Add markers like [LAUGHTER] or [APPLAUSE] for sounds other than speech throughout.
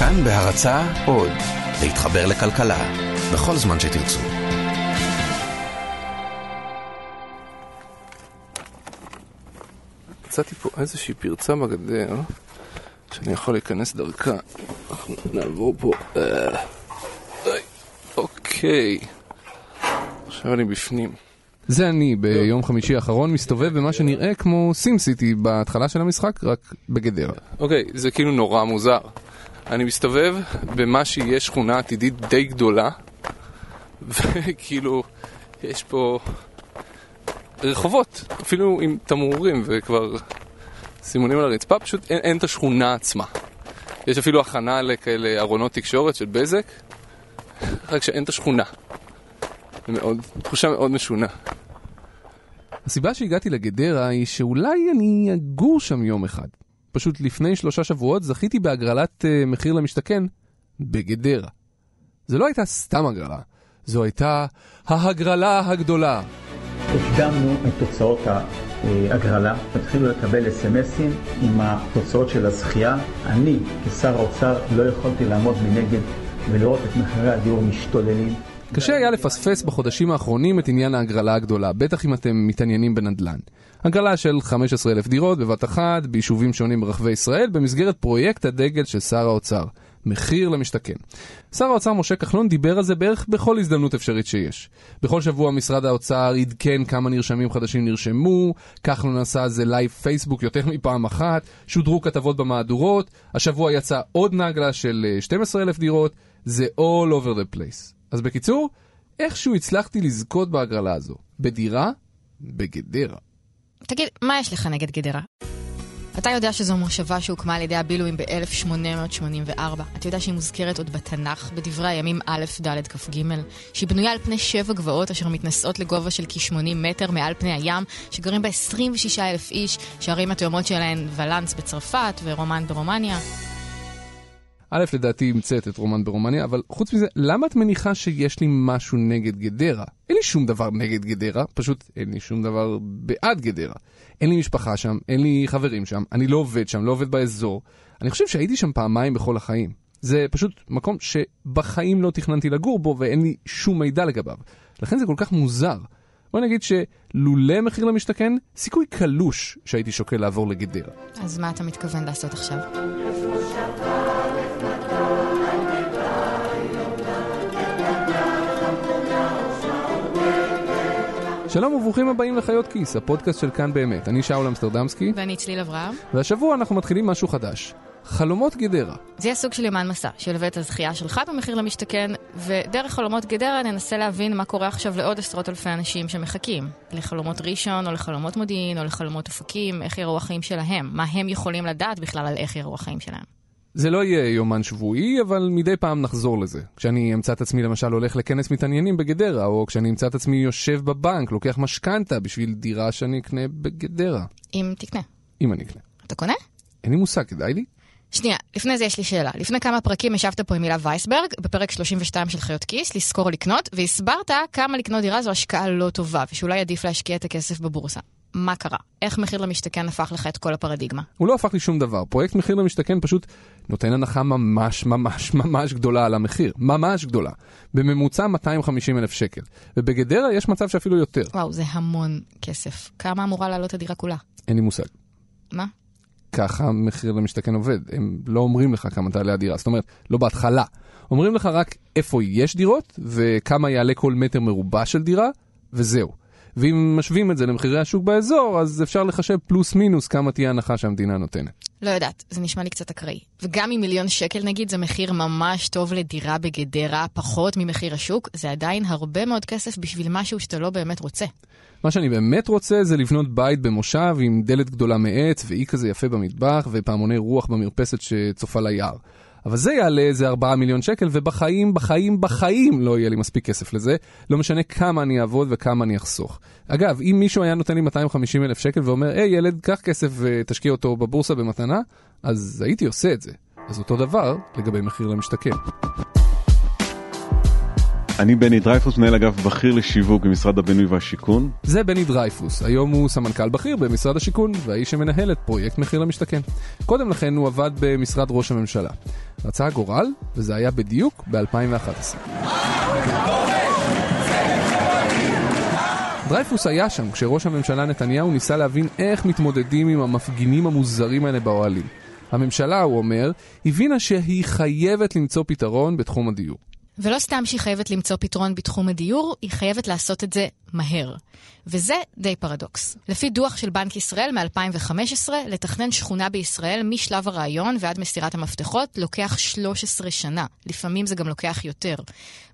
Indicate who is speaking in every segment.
Speaker 1: כאן בהרצה עוד, להתחבר לכלכלה, בכל זמן שתרצו.
Speaker 2: מצאתי פה איזושהי פרצה בגדר שאני יכול להיכנס דרכה. אנחנו נעבור פה. אה, אוקיי. עכשיו אני בפנים.
Speaker 3: זה אני ביום חמישי האחרון מסתובב במה שנראה כמו סים סיטי בהתחלה של המשחק, רק בגדרה.
Speaker 2: אוקיי, זה כאילו נורא מוזר. אני מסתובב במה שיהיה שכונה עתידית די גדולה, וכאילו, יש פה רחובות, אפילו עם תמרורים וכבר סימונים על הרצפה, פשוט אין, אין את השכונה עצמה. יש אפילו הכנה לכאלה ארונות תקשורת של בזק, רק שאין את השכונה. זה מאוד, תחושה מאוד משונה.
Speaker 3: הסיבה שהגעתי לגדרה היא שאולי אני אגור שם יום אחד. פשוט לפני שלושה שבועות זכיתי בהגרלת uh, מחיר למשתכן בגדרה. זו לא הייתה סתם הגרלה, זו הייתה ההגרלה הגדולה.
Speaker 4: הקדמנו את תוצאות ההגרלה, התחילו לקבל אס.אם.אסים עם התוצאות של הזכייה. אני, כשר האוצר, לא יכולתי לעמוד מנגד ולראות את מחירי הדיור משתוללים.
Speaker 3: קשה היה לפספס בחודשים האחרונים את עניין ההגרלה הגדולה, בטח אם אתם מתעניינים בנדל"ן. הגרלה של 15,000 דירות בבת אחת, ביישובים שונים ברחבי ישראל, במסגרת פרויקט הדגל של שר האוצר. מחיר למשתכן. שר האוצר משה כחלון דיבר על זה בערך בכל הזדמנות אפשרית שיש. בכל שבוע משרד האוצר עדכן כמה נרשמים חדשים נרשמו, כחלון עשה על זה לייב פייסבוק יותר מפעם אחת, שודרו כתבות במהדורות, השבוע יצא עוד נגלה של 12,000 דירות, זה all over the place. אז בקיצור, איכשהו הצלחתי לזכות בהגרלה הזו. בדירה, בגדרה.
Speaker 5: תגיד, מה יש לך נגד גדרה? אתה יודע שזו מושבה שהוקמה על ידי הבילואים ב-1884. אתה יודע שהיא מוזכרת עוד בתנ"ך, בדברי הימים א', ד', כ"ג, שהיא בנויה על פני שבע גבעות אשר מתנשאות לגובה של כ-80 מטר מעל פני הים, שגרים בה 26 אלף איש, שהערים התאומות שלהן ולנס בצרפת ורומן ברומניה.
Speaker 3: א', לדעתי המצאת את רומן ברומניה, אבל חוץ מזה, למה את מניחה שיש לי משהו נגד גדרה? אין לי שום דבר נגד גדרה, פשוט אין לי שום דבר בעד גדרה. אין לי משפחה שם, אין לי חברים שם, אני לא עובד שם, לא עובד באזור. אני חושב שהייתי שם פעמיים בכל החיים. זה פשוט מקום שבחיים לא תכננתי לגור בו ואין לי שום מידע לגביו. לכן זה כל כך מוזר. בוא נגיד שלולא מחיר למשתכן, סיכוי קלוש שהייתי שוקל לעבור לגדרה.
Speaker 5: אז מה אתה מתכוון לעשות עכשיו?
Speaker 3: שלום וברוכים הבאים לחיות כיס, הפודקאסט של כאן באמת. אני שאול אמסטרדמסקי.
Speaker 5: ואני צליל אברהם.
Speaker 3: והשבוע אנחנו מתחילים משהו חדש. חלומות גדרה.
Speaker 5: זה יהיה סוג של יומן מסע, שילווה את הזכייה שלך במחיר למשתכן, ודרך חלומות גדרה ננסה להבין מה קורה עכשיו לעוד עשרות אלפי אנשים שמחכים. לחלומות ראשון, או לחלומות מודיעין, או לחלומות אופקים, איך יראו החיים שלהם, מה הם יכולים לדעת בכלל על איך יראו החיים שלהם.
Speaker 3: זה לא יהיה יומן שבועי, אבל מדי פעם נחזור לזה. כשאני אמצא את עצמי למשל הולך לכנס מתעניינים בגדרה, או כשאני אמצא את עצמי יושב בבנק, לוקח משכנתה בשביל דירה שאני אקנה בגדרה.
Speaker 5: אם תקנה.
Speaker 3: אם אני אקנה.
Speaker 5: אתה קונה?
Speaker 3: אין לי מושג, כדאי לי?
Speaker 5: שנייה, לפני זה יש לי שאלה. לפני כמה פרקים ישבת פה עם הילה וייסברג, בפרק 32 של חיות כיס, לזכור או לקנות, והסברת כמה לקנות דירה זו השקעה לא טובה, ושאולי עדיף להשקיע את הכסף בבורסה. מה קרה? איך מחיר למשתכן הפך לך את כל הפרדיגמה?
Speaker 3: הוא לא הפך לי שום דבר. פרויקט מחיר למשתכן פשוט נותן הנחה ממש ממש ממש גדולה על המחיר. ממש גדולה. בממוצע 250 אלף שקל. ובגדרה יש מצב שאפילו יותר.
Speaker 5: וואו, זה המון כסף. כמה אמורה לעלות הדירה כולה?
Speaker 3: אין לי מושג.
Speaker 5: מה?
Speaker 3: ככה מחיר למשתכן עובד. הם לא אומרים לך כמה תעלה הדירה. זאת אומרת, לא בהתחלה. אומרים לך רק איפה יש דירות, וכמה יעלה כל מטר מרובע של דירה, וזהו. ואם משווים את זה למחירי השוק באזור, אז אפשר לחשב פלוס מינוס כמה תהיה הנחה שהמדינה נותנת.
Speaker 5: לא יודעת, זה נשמע לי קצת אקראי. וגם אם מיליון שקל נגיד זה מחיר ממש טוב לדירה בגדרה, פחות ממחיר השוק, זה עדיין הרבה מאוד כסף בשביל משהו שאתה לא באמת רוצה.
Speaker 3: מה שאני באמת רוצה זה לבנות בית במושב עם דלת גדולה מעץ ואי כזה יפה במטבח ופעמוני רוח במרפסת שצופה ליער. אבל זה יעלה איזה 4 מיליון שקל, ובחיים, בחיים, בחיים לא יהיה לי מספיק כסף לזה. לא משנה כמה אני אעבוד וכמה אני אחסוך. אגב, אם מישהו היה נותן לי 250 אלף שקל ואומר, היי ילד, קח כסף ותשקיע אותו בבורסה במתנה, אז הייתי עושה את זה. אז אותו דבר לגבי מחיר למשתכן.
Speaker 6: אני בני דרייפוס, מנהל אגף בכיר לשיווק במשרד הבינוי והשיכון.
Speaker 3: זה בני דרייפוס, היום הוא סמנכ"ל בכיר במשרד השיכון, והאיש שמנהל את פרויקט מחיר למשתכן. קודם לכן הוא עבד במשרד ראש הממשלה. רצה הגורל, וזה היה בדיוק ב-2011. דרייפוס היה שם כשראש הממשלה נתניהו ניסה להבין איך מתמודדים עם המפגינים המוזרים האלה באוהלים. הממשלה, הוא אומר, הבינה שהיא חייבת למצוא פתרון בתחום הדיור.
Speaker 5: ולא סתם שהיא חייבת למצוא פתרון בתחום הדיור, היא חייבת לעשות את זה מהר. וזה די פרדוקס. לפי דוח של בנק ישראל מ-2015, לתכנן שכונה בישראל משלב הרעיון ועד מסירת המפתחות לוקח 13 שנה. לפעמים זה גם לוקח יותר.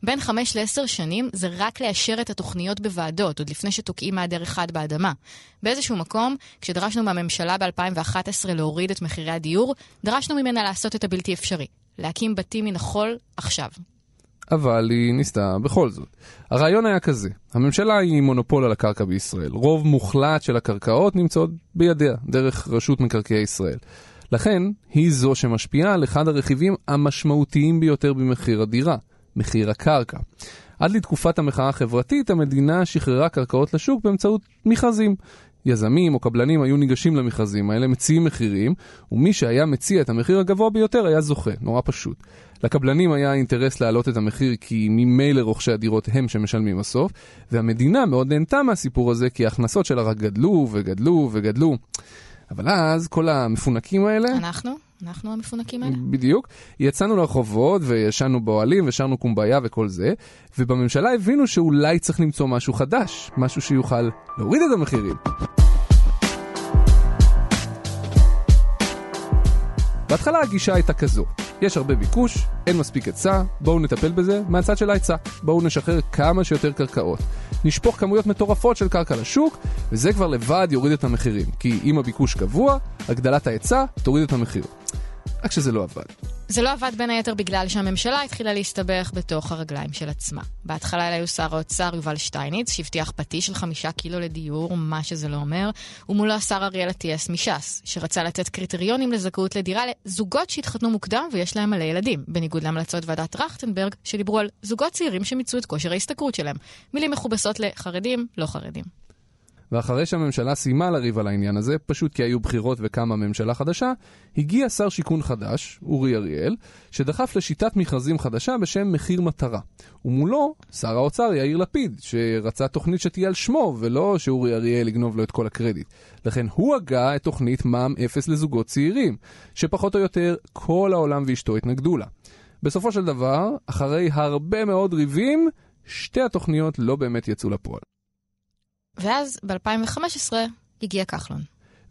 Speaker 5: בין 5 ל-10 שנים זה רק לאשר את התוכניות בוועדות, עוד לפני שתוקעים מעדר אחד באדמה. באיזשהו מקום, כשדרשנו מהממשלה ב-2011 להוריד את מחירי הדיור, דרשנו ממנה לעשות את הבלתי אפשרי. להקים בתים מן החול עכשיו.
Speaker 3: אבל היא ניסתה בכל זאת. הרעיון היה כזה, הממשלה היא מונופול על הקרקע בישראל. רוב מוחלט של הקרקעות נמצאות בידיה, דרך רשות מקרקעי ישראל. לכן, היא זו שמשפיעה על אחד הרכיבים המשמעותיים ביותר במחיר הדירה, מחיר הקרקע. עד לתקופת המחאה החברתית, המדינה שחררה קרקעות לשוק באמצעות מכרזים. יזמים או קבלנים היו ניגשים למכרזים האלה, מציעים מחירים, ומי שהיה מציע את המחיר הגבוה ביותר היה זוכה, נורא פשוט. לקבלנים היה אינטרס להעלות את המחיר כי ממילא רוכשי הדירות הם שמשלמים בסוף, והמדינה מאוד נהנתה מהסיפור הזה כי ההכנסות שלה רק גדלו וגדלו וגדלו. אבל אז כל המפונקים האלה...
Speaker 5: אנחנו? אנחנו המפונקים האלה?
Speaker 3: בדיוק. יצאנו לרחובות וישנו באוהלים ושרנו קומביה וכל זה, ובממשלה הבינו שאולי צריך למצוא משהו חדש, משהו שיוכל להוריד את המחירים. בהתחלה הגישה הייתה כזו, יש הרבה ביקוש, אין מספיק היצע, בואו נטפל בזה מהצד של ההיצע. בואו נשחרר כמה שיותר קרקעות. נשפוך כמויות מטורפות של קרקע לשוק, וזה כבר לבד יוריד את המחירים. כי אם הביקוש קבוע, הגדלת ההיצע תוריד את המחיר. רק שזה לא עבד.
Speaker 5: זה לא עבד בין היתר בגלל שהממשלה התחילה להסתבך בתוך הרגליים של עצמה. בהתחלה היו שר האוצר יובל שטייניץ, שהבטיח פטיש של חמישה קילו לדיור, מה שזה לא אומר, ומולו השר אריאל אטיאס מש"ס, שרצה לתת קריטריונים לזכאות לדירה לזוגות שהתחתנו מוקדם ויש להם מלא ילדים, בניגוד להמלצות ועדת טרכטנברג, שדיברו על זוגות צעירים שמיצו את כושר ההשתכרות שלהם. מילים מכובסות לחרדים, לא חרדים.
Speaker 3: ואחרי שהממשלה סיימה לריב על העניין הזה, פשוט כי היו בחירות וקמה ממשלה חדשה, הגיע שר שיכון חדש, אורי אריאל, שדחף לשיטת מכרזים חדשה בשם מחיר מטרה. ומולו, שר האוצר יאיר לפיד, שרצה תוכנית שתהיה על שמו, ולא שאורי אריאל יגנוב לו את כל הקרדיט. לכן הוא הגה את תוכנית מע"מ אפס לזוגות צעירים, שפחות או יותר כל העולם ואשתו התנגדו לה. בסופו של דבר, אחרי הרבה מאוד ריבים, שתי התוכניות לא באמת יצאו לפועל.
Speaker 5: ואז ב-2015 הגיע כחלון.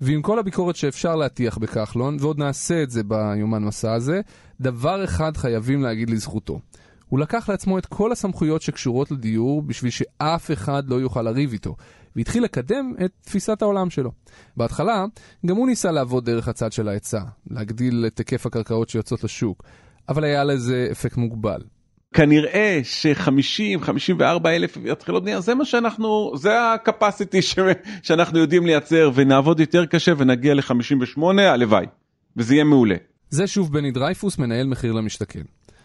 Speaker 3: ועם כל הביקורת שאפשר להטיח בכחלון, ועוד נעשה את זה ביומן מסע הזה, דבר אחד חייבים להגיד לזכותו. הוא לקח לעצמו את כל הסמכויות שקשורות לדיור בשביל שאף אחד לא יוכל לריב איתו, והתחיל לקדם את תפיסת העולם שלו. בהתחלה, גם הוא ניסה לעבוד דרך הצד של ההיצע, להגדיל את היקף הקרקעות שיוצאות לשוק, אבל היה לזה אפקט מוגבל.
Speaker 6: כנראה ש-50, 54 אלף התחלות בנייה, זה מה שאנחנו, זה ש... שאנחנו יודעים לייצר ונעבוד יותר קשה ונגיע ל-58, הלוואי, וזה יהיה מעולה.
Speaker 3: זה שוב בני דרייפוס, מנהל מחיר למשתכן.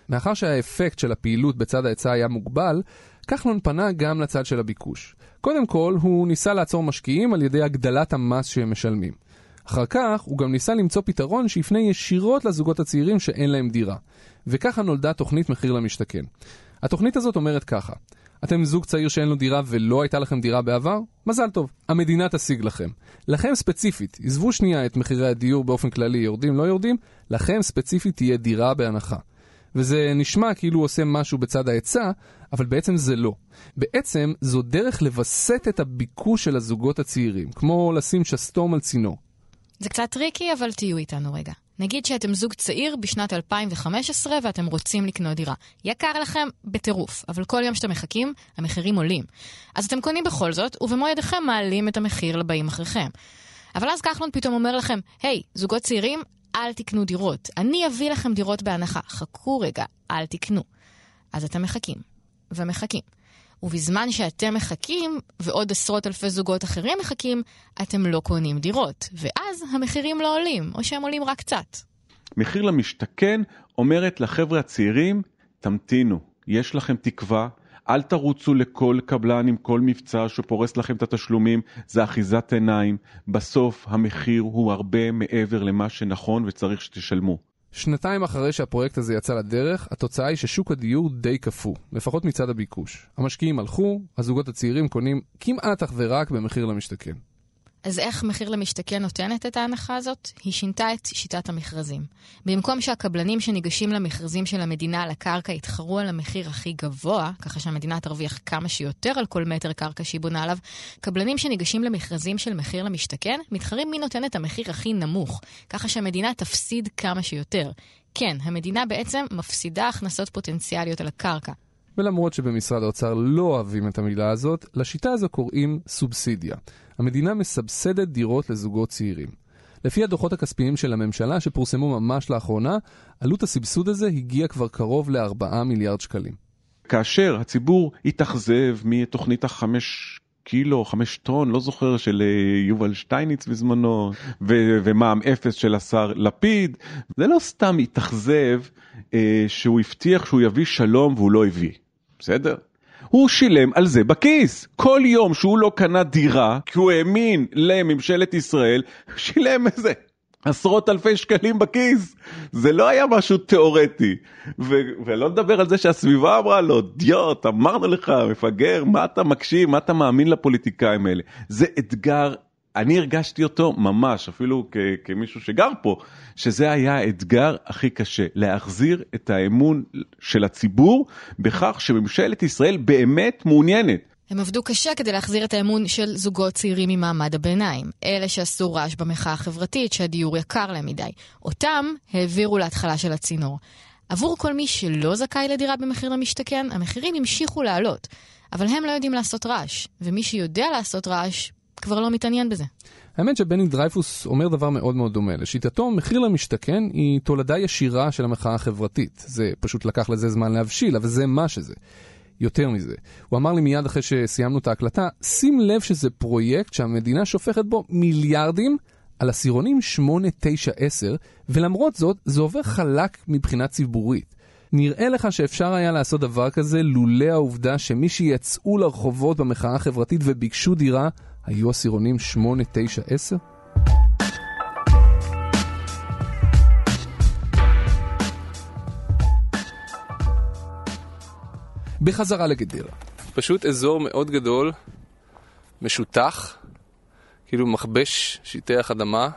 Speaker 3: מאחר שהאפקט של הפעילות בצד ההיצע היה מוגבל, כחלון פנה גם לצד של הביקוש. קודם כל, הוא ניסה לעצור משקיעים על ידי הגדלת המס שהם משלמים. אחר כך, הוא גם ניסה למצוא פתרון שיפנה ישירות לזוגות הצעירים שאין להם דירה. וככה נולדה תוכנית מחיר למשתכן. התוכנית הזאת אומרת ככה, אתם זוג צעיר שאין לו דירה ולא הייתה לכם דירה בעבר? מזל טוב, המדינה תשיג לכם. לכם ספציפית, עזבו שנייה את מחירי הדיור באופן כללי, יורדים, לא יורדים, לכם ספציפית תהיה דירה בהנחה. וזה נשמע כאילו הוא עושה משהו בצד ההיצע, אבל בעצם זה לא. בעצם זו דרך לווסת את הביקוש של הזוגות הצעירים, כמו לשים שסתום על צינור.
Speaker 5: זה קצת טריקי, אבל תהיו איתנו רגע. נגיד שאתם זוג צעיר בשנת 2015 ואתם רוצים לקנות דירה. יקר לכם בטירוף, אבל כל יום שאתם מחכים, המחירים עולים. אז אתם קונים בכל זאת, ובמו ידיכם מעלים את המחיר לבאים אחריכם. אבל אז כחלון פתאום אומר לכם, היי, hey, זוגות צעירים, אל תקנו דירות. אני אביא לכם דירות בהנחה. חכו רגע, אל תקנו. אז אתם מחכים, ומחכים. ובזמן שאתם מחכים, ועוד עשרות אלפי זוגות אחרים מחכים, אתם לא קונים דירות. ואז המחירים לא עולים, או שהם עולים רק קצת.
Speaker 6: מחיר למשתכן אומרת לחבר'ה הצעירים, תמתינו, יש לכם תקווה, אל תרוצו לכל קבלן עם כל מבצע שפורס לכם את התשלומים, זה אחיזת עיניים. בסוף המחיר הוא הרבה מעבר למה שנכון וצריך שתשלמו.
Speaker 3: שנתיים אחרי שהפרויקט הזה יצא לדרך, התוצאה היא ששוק הדיור די קפוא, לפחות מצד הביקוש. המשקיעים הלכו, הזוגות הצעירים קונים כמעט אך ורק במחיר למשתכן.
Speaker 5: אז איך מחיר למשתכן נותנת את ההנחה הזאת? היא שינתה את שיטת המכרזים. במקום שהקבלנים שניגשים למכרזים של המדינה על הקרקע יתחרו על המחיר הכי גבוה, ככה שהמדינה תרוויח כמה שיותר על כל מטר קרקע שהיא בונה עליו, קבלנים שניגשים למכרזים של מחיר למשתכן, מתחרים מי נותן את המחיר הכי נמוך, ככה שהמדינה תפסיד כמה שיותר. כן, המדינה בעצם מפסידה הכנסות פוטנציאליות על הקרקע.
Speaker 3: ולמרות שבמשרד האוצר לא אוהבים את המילה הזאת, לשיטה הזו קוראים סובסידיה. המדינה מסבסדת דירות לזוגות צעירים. לפי הדוחות הכספיים של הממשלה שפורסמו ממש לאחרונה, עלות הסבסוד הזה הגיעה כבר קרוב ל-4 מיליארד שקלים.
Speaker 6: כאשר הציבור התאכזב מתוכנית החמש קילו, חמש טון, לא זוכר, של אה, יובל שטייניץ בזמנו, ו- ומע"מ אפס של השר לפיד, זה לא סתם התאכזב אה, שהוא הבטיח שהוא יביא שלום והוא לא הביא, בסדר? הוא שילם על זה בכיס. כל יום שהוא לא קנה דירה, כי הוא האמין לממשלת ישראל, [LAUGHS] שילם איזה עשרות אלפי שקלים בכיס. זה לא היה משהו תיאורטי. ו- ולא נדבר על זה שהסביבה אמרה לו, דיוט, אמרנו לך, מפגר, מה אתה מקשיב, מה אתה מאמין לפוליטיקאים האלה. זה אתגר אני הרגשתי אותו ממש, אפילו כ- כמישהו שגר פה, שזה היה האתגר הכי קשה, להחזיר את האמון של הציבור בכך שממשלת ישראל באמת מעוניינת.
Speaker 5: הם עבדו קשה כדי להחזיר את האמון של זוגות צעירים ממעמד הביניים. אלה שעשו רעש במחאה החברתית שהדיור יקר להם מדי. אותם העבירו להתחלה של הצינור. עבור כל מי שלא זכאי לדירה במחיר למשתכן, המחירים המשיכו לעלות. אבל הם לא יודעים לעשות רעש, ומי שיודע לעשות רעש כבר לא מתעניין בזה.
Speaker 3: האמת שבני דרייפוס אומר דבר מאוד מאוד דומה. לשיטתו, מחיר למשתכן היא תולדה ישירה של המחאה החברתית. זה פשוט לקח לזה זמן להבשיל, אבל זה מה שזה. יותר מזה, הוא אמר לי מיד אחרי שסיימנו את ההקלטה, שים לב שזה פרויקט שהמדינה שופכת בו מיליארדים על עשירונים 8, 9, 10, ולמרות זאת, זה עובר חלק מבחינה ציבורית. נראה לך שאפשר היה לעשות דבר כזה לולא העובדה שמי שיצאו לרחובות במחאה החברתית וביקשו דירה היו עשירונים 8, 9, 10? בחזרה לגדרה.
Speaker 2: פשוט אזור מאוד גדול, משותח, כאילו מכבש שיטח אדמה.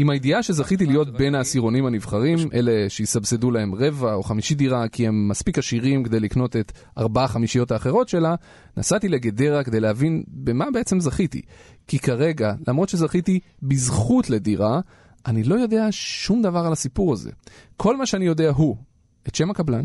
Speaker 3: עם הידיעה שזכיתי להיות בין העשירונים הנבחרים, אלה שיסבסדו להם רבע או חמישי דירה כי הם מספיק עשירים כדי לקנות את ארבע חמישיות האחרות שלה, נסעתי לגדרה כדי להבין במה בעצם זכיתי. כי כרגע, למרות שזכיתי בזכות לדירה, אני לא יודע שום דבר על הסיפור הזה. כל מה שאני יודע הוא את שם הקבלן,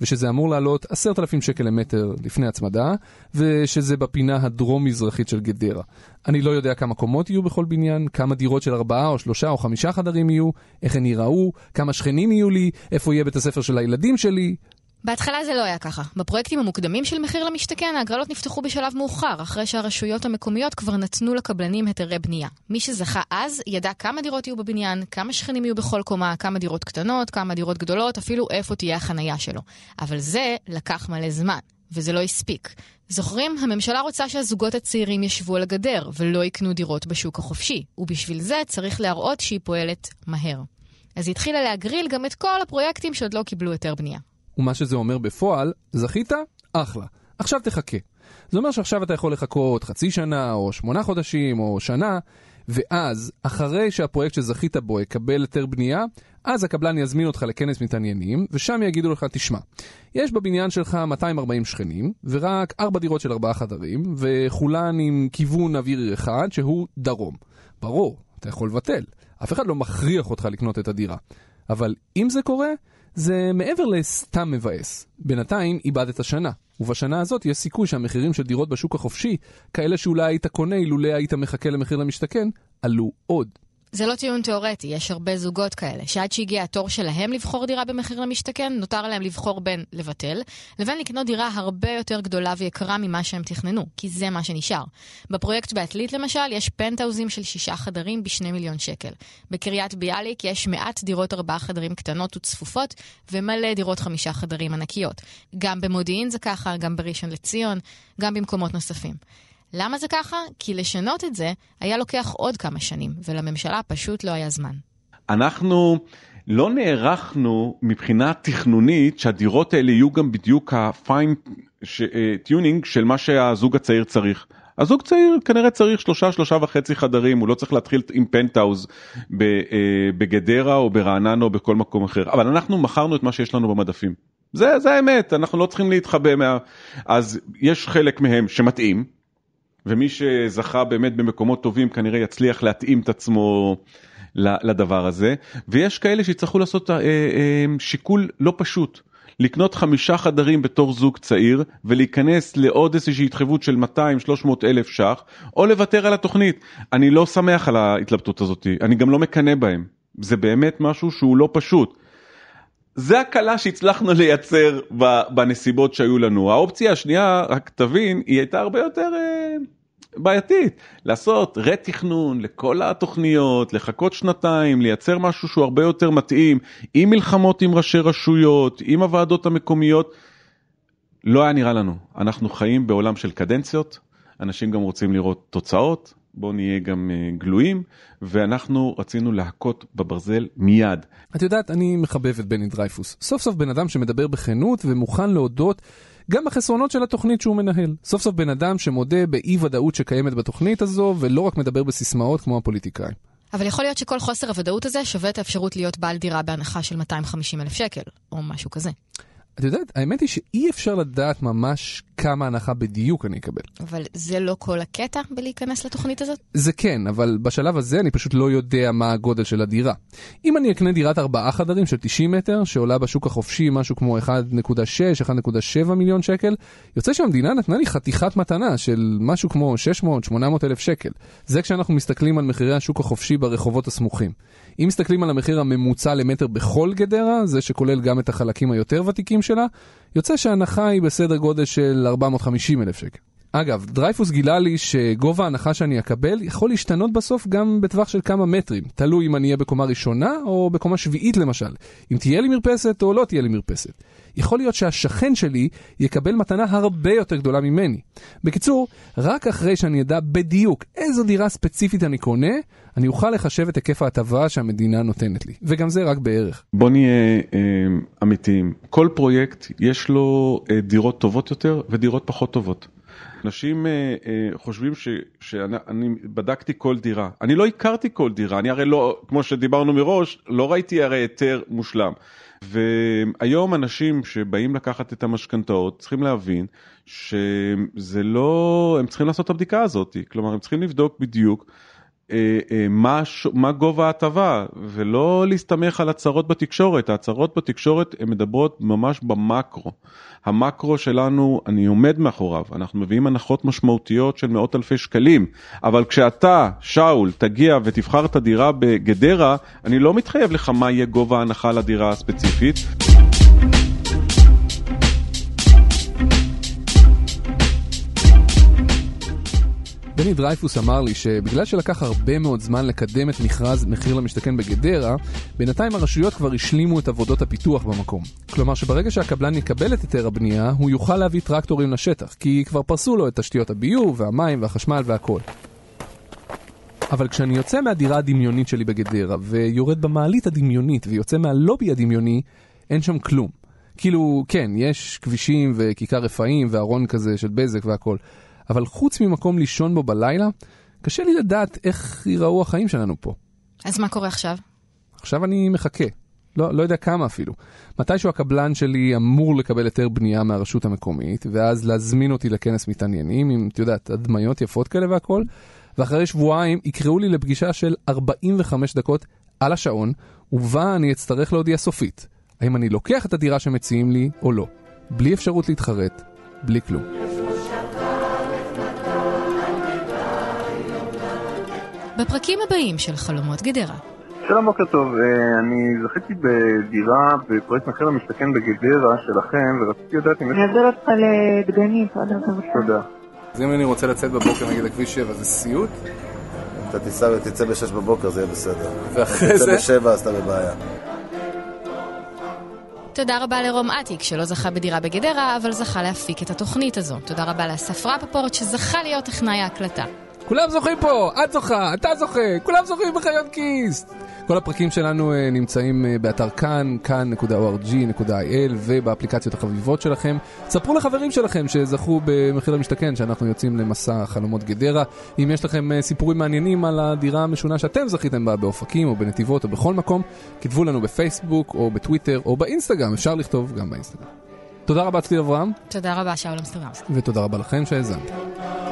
Speaker 3: ושזה אמור לעלות עשרת אלפים שקל למטר לפני הצמדה, ושזה בפינה הדרום-מזרחית של גדרה. אני לא יודע כמה קומות יהיו בכל בניין, כמה דירות של ארבעה או שלושה או חמישה חדרים יהיו, איך הן ייראו, כמה שכנים יהיו לי, איפה יהיה בית הספר של הילדים שלי.
Speaker 5: בהתחלה זה לא היה ככה. בפרויקטים המוקדמים של מחיר למשתכן, ההגרלות נפתחו בשלב מאוחר, אחרי שהרשויות המקומיות כבר נתנו לקבלנים היתרי בנייה. מי שזכה אז, ידע כמה דירות יהיו בבניין, כמה שכנים יהיו בכל קומה, כמה דירות קטנות, כמה דירות גדולות, אפילו איפה תהיה החנייה שלו. אבל זה לקח מלא זמן, וזה לא הספיק. זוכרים? הממשלה רוצה שהזוגות הצעירים ישבו על הגדר, ולא יקנו דירות בשוק החופשי, ובשביל זה צריך להראות שהיא פועלת מהר. אז היא התחילה להגריל גם את כל הפרויקטים שעוד לא קיבלו היתר בנייה.
Speaker 3: ומה שזה אומר בפועל, זכית? אחלה. עכשיו תחכה. זה אומר שעכשיו אתה יכול לחכות חצי שנה, או שמונה חודשים, או שנה, ואז, אחרי שהפרויקט שזכית בו יקבל היתר בנייה, אז הקבלן יזמין אותך לכנס מתעניינים, ושם יגידו לך, תשמע, יש בבניין שלך 240 שכנים, ורק 4 דירות של 4 חדרים, וכולן עם כיוון אוויר אחד, שהוא דרום. ברור, אתה יכול לבטל. אף אחד לא מכריח אותך לקנות את הדירה. אבל אם זה קורה, זה מעבר לסתם מבאס. בינתיים איבדת שנה, ובשנה הזאת יש סיכוי שהמחירים של דירות בשוק החופשי, כאלה שאולי היית קונה אילולא היית מחכה למחיר למשתכן, עלו עוד.
Speaker 5: זה לא טיעון תיאורטי, יש הרבה זוגות כאלה, שעד שהגיע התור שלהם לבחור דירה במחיר למשתכן, נותר להם לבחור בין לבטל, לבין לקנות דירה הרבה יותר גדולה ויקרה ממה שהם תכננו, כי זה מה שנשאר. בפרויקט בעתלית למשל, יש פנטהאוזים של שישה חדרים בשני מיליון שקל. בקריית ביאליק יש מעט דירות ארבעה חדרים קטנות וצפופות, ומלא דירות חמישה חדרים ענקיות. גם במודיעין זה ככה, גם בראשון לציון, גם במקומות נוספים. למה זה ככה? כי לשנות את זה היה לוקח עוד כמה שנים, ולממשלה פשוט לא היה זמן.
Speaker 6: אנחנו לא נערכנו מבחינה תכנונית שהדירות האלה יהיו גם בדיוק ה fine tuning של מה שהזוג הצעיר צריך. הזוג צעיר כנראה צריך שלושה שלושה וחצי חדרים הוא לא צריך להתחיל עם פנטהאוז בגדרה או ברעננה או בכל מקום אחר אבל אנחנו מכרנו את מה שיש לנו במדפים זה זה האמת אנחנו לא צריכים להתחבא מה... אז יש חלק מהם שמתאים ומי שזכה באמת במקומות טובים כנראה יצליח להתאים את עצמו לדבר הזה, ויש כאלה שיצטרכו לעשות אה, אה, שיקול לא פשוט. לקנות חמישה חדרים בתור זוג צעיר ולהיכנס לעוד איזושהי התחייבות של 200-300 אלף ש"ח או לוותר על התוכנית. אני לא שמח על ההתלבטות הזאת, אני גם לא מקנא בהם. זה באמת משהו שהוא לא פשוט. זה הקלה שהצלחנו לייצר בנסיבות שהיו לנו. האופציה השנייה, רק תבין, היא הייתה הרבה יותר אה, בעייתית. לעשות רה-תכנון לכל התוכניות, לחכות שנתיים, לייצר משהו שהוא הרבה יותר מתאים, עם מלחמות עם ראשי רשויות, עם הוועדות המקומיות. לא היה נראה לנו. אנחנו חיים בעולם של קדנציות, אנשים גם רוצים לראות תוצאות, בואו נהיה גם uh, גלויים, ואנחנו רצינו להכות בברזל מיד.
Speaker 3: את יודעת, אני מחבב את בני דרייפוס. סוף סוף בן אדם שמדבר בכנות ומוכן להודות גם בחסרונות של התוכנית שהוא מנהל. סוף סוף בן אדם שמודה באי ודאות שקיימת בתוכנית הזו, ולא רק מדבר בסיסמאות כמו הפוליטיקאים.
Speaker 5: אבל יכול להיות שכל חוסר הוודאות הזה שווה את האפשרות להיות בעל דירה בהנחה של 250 אלף שקל, או משהו כזה.
Speaker 3: את יודעת, האמת היא שאי אפשר לדעת ממש כמה הנחה בדיוק אני אקבל.
Speaker 5: אבל זה לא כל הקטע בלהיכנס לתוכנית הזאת?
Speaker 3: זה כן, אבל בשלב הזה אני פשוט לא יודע מה הגודל של הדירה. אם אני אקנה דירת ארבעה חדרים של 90 מטר, שעולה בשוק החופשי משהו כמו 1.6, 1.7 מיליון שקל, יוצא שהמדינה נתנה לי חתיכת מתנה של משהו כמו 600-800 אלף שקל. זה כשאנחנו מסתכלים על מחירי השוק החופשי ברחובות הסמוכים. אם מסתכלים על המחיר הממוצע למטר בכל גדרה, זה שכולל גם את החלקים היותר ותיקים שלה, יוצא שההנחה היא בסדר גודל של 450 אלף שקל. אגב, דרייפוס גילה לי שגובה ההנחה שאני אקבל יכול להשתנות בסוף גם בטווח של כמה מטרים, תלוי אם אני אהיה בקומה ראשונה או בקומה שביעית למשל, אם תהיה לי מרפסת או לא תהיה לי מרפסת. יכול להיות שהשכן שלי יקבל מתנה הרבה יותר גדולה ממני. בקיצור, רק אחרי שאני אדע בדיוק איזו דירה ספציפית אני קונה, אני אוכל לחשב את היקף ההטבה שהמדינה נותנת לי, וגם זה רק בערך.
Speaker 6: בוא נהיה אה, אמיתיים, כל פרויקט יש לו אה, דירות טובות יותר ודירות פחות טובות. אנשים אה, אה, חושבים שאני בדקתי כל דירה, אני לא הכרתי כל דירה, אני הרי לא, כמו שדיברנו מראש, לא ראיתי הרי היתר מושלם. והיום אנשים שבאים לקחת את המשכנתאות צריכים להבין שזה לא, הם צריכים לעשות את הבדיקה הזאת, כלומר הם צריכים לבדוק בדיוק מה, מה גובה ההטבה ולא להסתמך על הצהרות בתקשורת, ההצהרות בתקשורת הן מדברות ממש במקרו. המקרו שלנו, אני עומד מאחוריו, אנחנו מביאים הנחות משמעותיות של מאות אלפי שקלים, אבל כשאתה, שאול, תגיע ותבחר את הדירה בגדרה, אני לא מתחייב לך מה יהיה גובה ההנחה לדירה הספציפית.
Speaker 3: בני דרייפוס אמר לי שבגלל שלקח הרבה מאוד זמן לקדם את מכרז מחיר למשתכן בגדרה, בינתיים הרשויות כבר השלימו את עבודות הפיתוח במקום. כלומר שברגע שהקבלן יקבל את היתר הבנייה, הוא יוכל להביא טרקטורים לשטח, כי כבר פרסו לו את תשתיות הביוב, והמים, והחשמל והכל. אבל כשאני יוצא מהדירה הדמיונית שלי בגדרה, ויורד במעלית הדמיונית, ויוצא מהלובי הדמיוני, אין שם כלום. כאילו, כן, יש כבישים וכיכר רפאים וארון כזה של בזק והכל. אבל חוץ ממקום לישון בו בלילה, קשה לי לדעת איך ייראו החיים שלנו פה.
Speaker 5: אז מה קורה עכשיו?
Speaker 3: עכשיו אני מחכה. לא, לא יודע כמה אפילו. מתישהו הקבלן שלי אמור לקבל היתר בנייה מהרשות המקומית, ואז להזמין אותי לכנס מתעניינים עם, את יודעת, הדמיות יפות כאלה והכל, ואחרי שבועיים יקראו לי לפגישה של 45 דקות על השעון, ובה אני אצטרך להודיע סופית, האם אני לוקח את הדירה שמציעים לי או לא. בלי אפשרות להתחרט, בלי כלום.
Speaker 5: בפרקים הבאים של חלומות גדרה.
Speaker 7: שלום, בוקר טוב. אה, אני זכיתי בדירה בפרויקט מחיר למשתכן בגדרה שלכם, ורציתי לדעת אם.
Speaker 8: אני אעביר אותך לדגנית.
Speaker 7: תודה.
Speaker 2: אז אם אני רוצה לצאת בבוקר נגיד לכביש 7 זה סיוט,
Speaker 9: אתה תיסע ותצא ב-6 בבוקר, זה יהיה בסדר.
Speaker 2: ואחרי זה...
Speaker 9: תצא ב-7 אז אתה בבעיה.
Speaker 5: תודה רבה לרום אטיק, שלא זכה בדירה בגדרה, אבל זכה להפיק את התוכנית הזו. תודה רבה לאסף רפפורט, שזכה להיות טכנאי ההקלטה.
Speaker 3: כולם זוכים פה, את זוכה, אתה זוכה, כולם זוכים בחיות כיס. כל הפרקים שלנו אה, נמצאים אה, באתר כאן, כאן.org.il ובאפליקציות החביבות שלכם. ספרו לחברים שלכם שזכו במחיר למשתכן, שאנחנו יוצאים למסע חלומות גדרה. אם יש לכם אה, סיפורים מעניינים על הדירה המשונה שאתם זכיתם בה באופקים או בנתיבות או בכל מקום, כתבו לנו בפייסבוק או בטוויטר או באינסטגרם, אפשר לכתוב גם באינסטגרם. תודה רבה צליל אברהם,
Speaker 5: תודה רבה, שאול אמסטרמסקי.
Speaker 3: ותודה רבה לכם שהאזנתם.